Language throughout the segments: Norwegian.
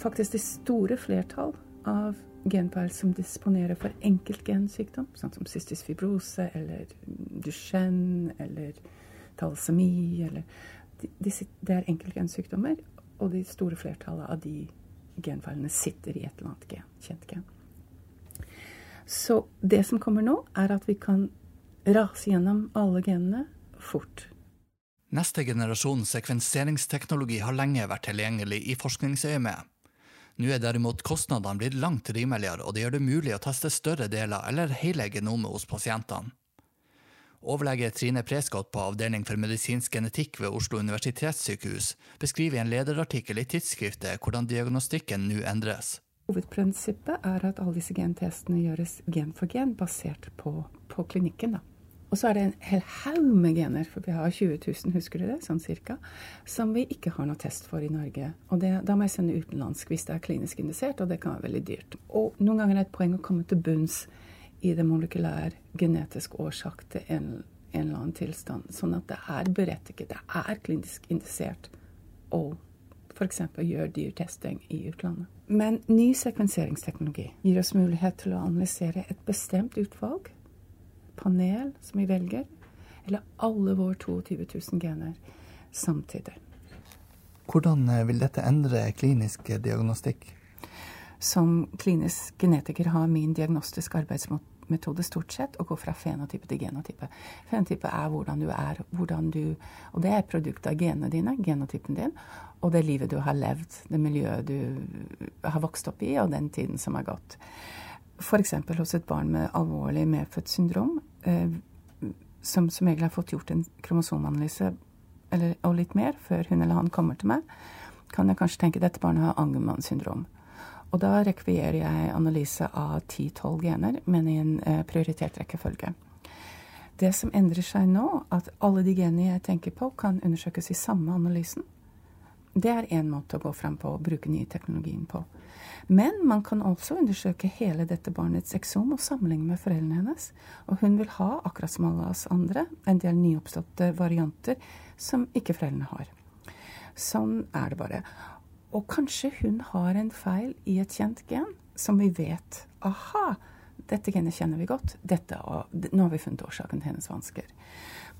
faktisk det store flertall av genpeil som disponerer for enkeltgensykdom, sånn som cystisk fibrose eller Duchenne eller talasemi eller de, Det er enkeltgensykdommer, og det store flertallet av de genfeilene sitter i et eller annet gen, kjent gen. Så det som kommer nå, er at vi kan rase gjennom alle genene fort. Neste generasjon sekvenseringsteknologi har lenge vært tilgjengelig i forskningsøyemed. Nå er derimot kostnadene blitt langt rimeligere, og det gjør det mulig å teste større deler eller hele genomet hos pasientene. Overlege Trine Prescott på Avdeling for medisinsk genetikk ved Oslo universitetssykehus beskriver i en lederartikkel i tidsskriftet hvordan diagnostikken nå endres. Hovedprinsippet er at alle disse gentestene gjøres gen for gen, basert på, på klinikken. da. Og så er det en hel haug med gener, for vi har 20 000, husker du det, sånn cirka, som vi ikke har noe test for i Norge. Og det, da må jeg sende utenlandsk hvis det er klinisk indisert, og det kan være veldig dyrt. Og noen ganger er det et poeng å komme til bunns i det molekylær genetisk årsak til en, en eller annen tilstand, sånn at det er berettiget, det er klinisk indisert å f.eks. gjøre dyrtesting i utlandet. Men ny sekvenseringsteknologi gir oss mulighet til å analysere et bestemt utvalg panel som vi velger, eller alle våre 22 000 gener samtidig. Hvordan eh, vil dette endre klinisk diagnostikk? Som klinisk genetiker har min diagnostiske arbeidsmetode stort sett å gå fra fenotype til genotype. Fenotype er hvordan du er, hvordan du Og det er produktet av genene dine, genotypen din, og det livet du har levd, det miljøet du har vokst opp i, og den tiden som har gått. F.eks. hos et barn med alvorlig medfødt syndrom, eh, som som regel har fått gjort en kromosomanalyse eller, og litt mer før hun eller han kommer til meg, kan jeg kanskje tenke dette barnet har Angermann syndrom. Og da rekvierer jeg analyse av 10-12 gener, men i en eh, prioritert rekkefølge. Det som endrer seg nå, at alle de genene jeg tenker på, kan undersøkes i samme analysen. Det er én måte å gå fram på og bruke nye teknologien på. Men man kan også undersøke hele dette barnets eksom og sammenligne med foreldrene hennes. Og hun vil ha, akkurat som alle oss andre, en del nyoppståtte varianter som ikke foreldrene har. Sånn er det bare. Og kanskje hun har en feil i et kjent gen som vi vet. Aha, dette genet kjenner vi godt. Dette, nå har vi funnet årsaken til hennes vansker.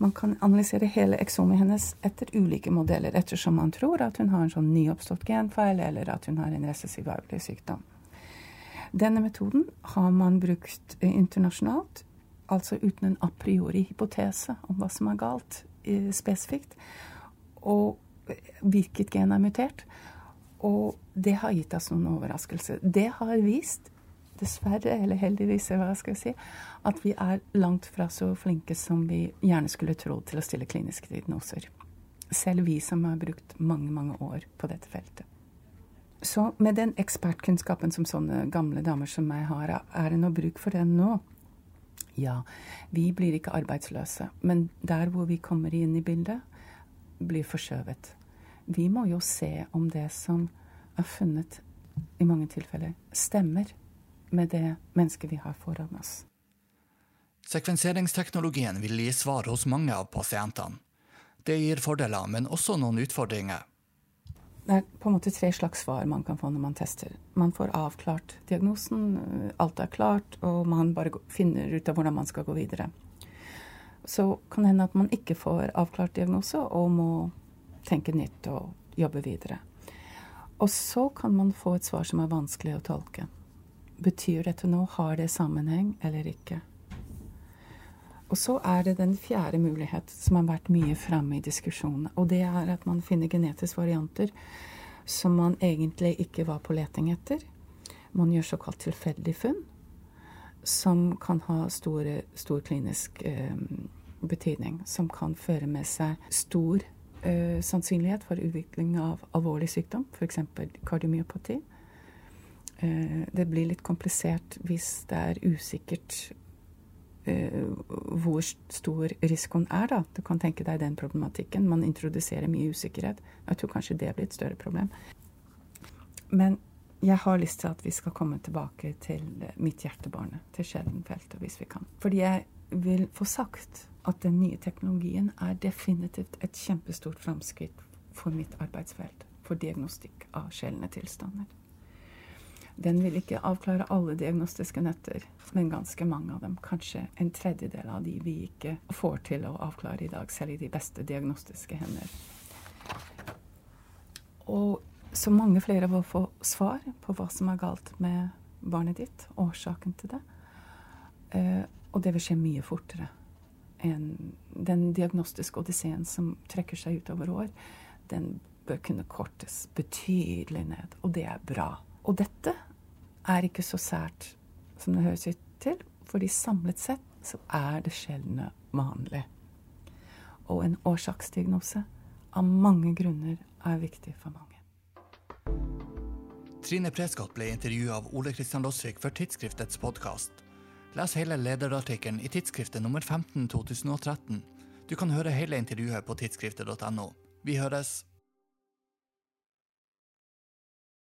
Man kan analysere hele eksomet hennes etter ulike modeller, ettersom man tror at hun har en sånn nyoppstått genfeil, eller at hun har en recessiv arvelig sykdom. Denne metoden har man brukt eh, internasjonalt, altså uten en a priori hypotese om hva som er galt eh, spesifikt, og hvilket gen er mutert. Og det har gitt oss noen overraskelser. Det har vist dessverre, eller heldigvis, hva skal jeg si, at vi er langt fra så flinke som vi gjerne skulle tro til å stille kliniske diagnoser. Selv vi som har brukt mange, mange år på dette feltet. Så med den ekspertkunnskapen som sånne gamle damer som meg har, er det noe bruk for den nå? Ja, vi blir ikke arbeidsløse, men der hvor vi kommer inn i bildet, blir forskjøvet. Vi må jo se om det som er funnet i mange tilfeller, stemmer med det mennesket vi har foran oss. Sekvenseringsteknologien vil gi svar hos mange av pasientene. Det gir fordeler, men også noen utfordringer. Det er på en måte tre slags svar man kan få når man tester. Man får avklart diagnosen, alt er klart, og man bare finner ut av hvordan man skal gå videre. Så kan det hende at man ikke får avklart diagnose og må tenke nytt og jobbe videre. Og så kan man få et svar som er vanskelig å tolke. Betyr dette noe? Har det sammenheng eller ikke? Og så er det den fjerde mulighet som har vært mye framme i diskusjonen. Og det er at man finner genetiske varianter som man egentlig ikke var på leting etter. Man gjør såkalt tilfeldig funn, som kan ha store, stor klinisk eh, betydning. Som kan føre med seg stor eh, sannsynlighet for utvikling av alvorlig sykdom, f.eks. kardiomyopati. Eh, det blir litt komplisert hvis det er usikkert eh, hvor stor risikoen er, da. Du kan tenke deg den problematikken. Man introduserer mye usikkerhet. Jeg tror kanskje det blir et større problem. Men jeg har lyst til at vi skal komme tilbake til mitt hjertebarne, til Skjellenfeltet, hvis vi kan. Fordi jeg vil få sagt at den nye teknologien er definitivt et kjempestort framskritt for mitt arbeidsfelt. For diagnostikk av sjeldne tilstander. Den vil ikke avklare alle diagnostiske nøtter, men ganske mange av dem. Kanskje en tredjedel av de vi ikke får til å avklare i dag, selv i de beste diagnostiske hender. Og så mange flere vil få svar på hva som er galt med barnet ditt, årsaken til det. Eh, og det vil skje mye fortere enn den diagnostiske odysseen som trekker seg utover år. Den bør kunne kortes betydelig ned, og det er bra. Og dette er ikke så sært som det høres ut til, fordi samlet sett så er det sjeldne vanlig. Og en årsaksdiagnose av mange grunner er viktig for mange. Trine Prescott ble intervjua av Ole Kristian Losvik for tidsskriftets podkast. Les hele lederartikkelen i tidsskriftet nummer 15 2013. Du kan høre hele intervjuet på tidsskriftet.no. Vi høres!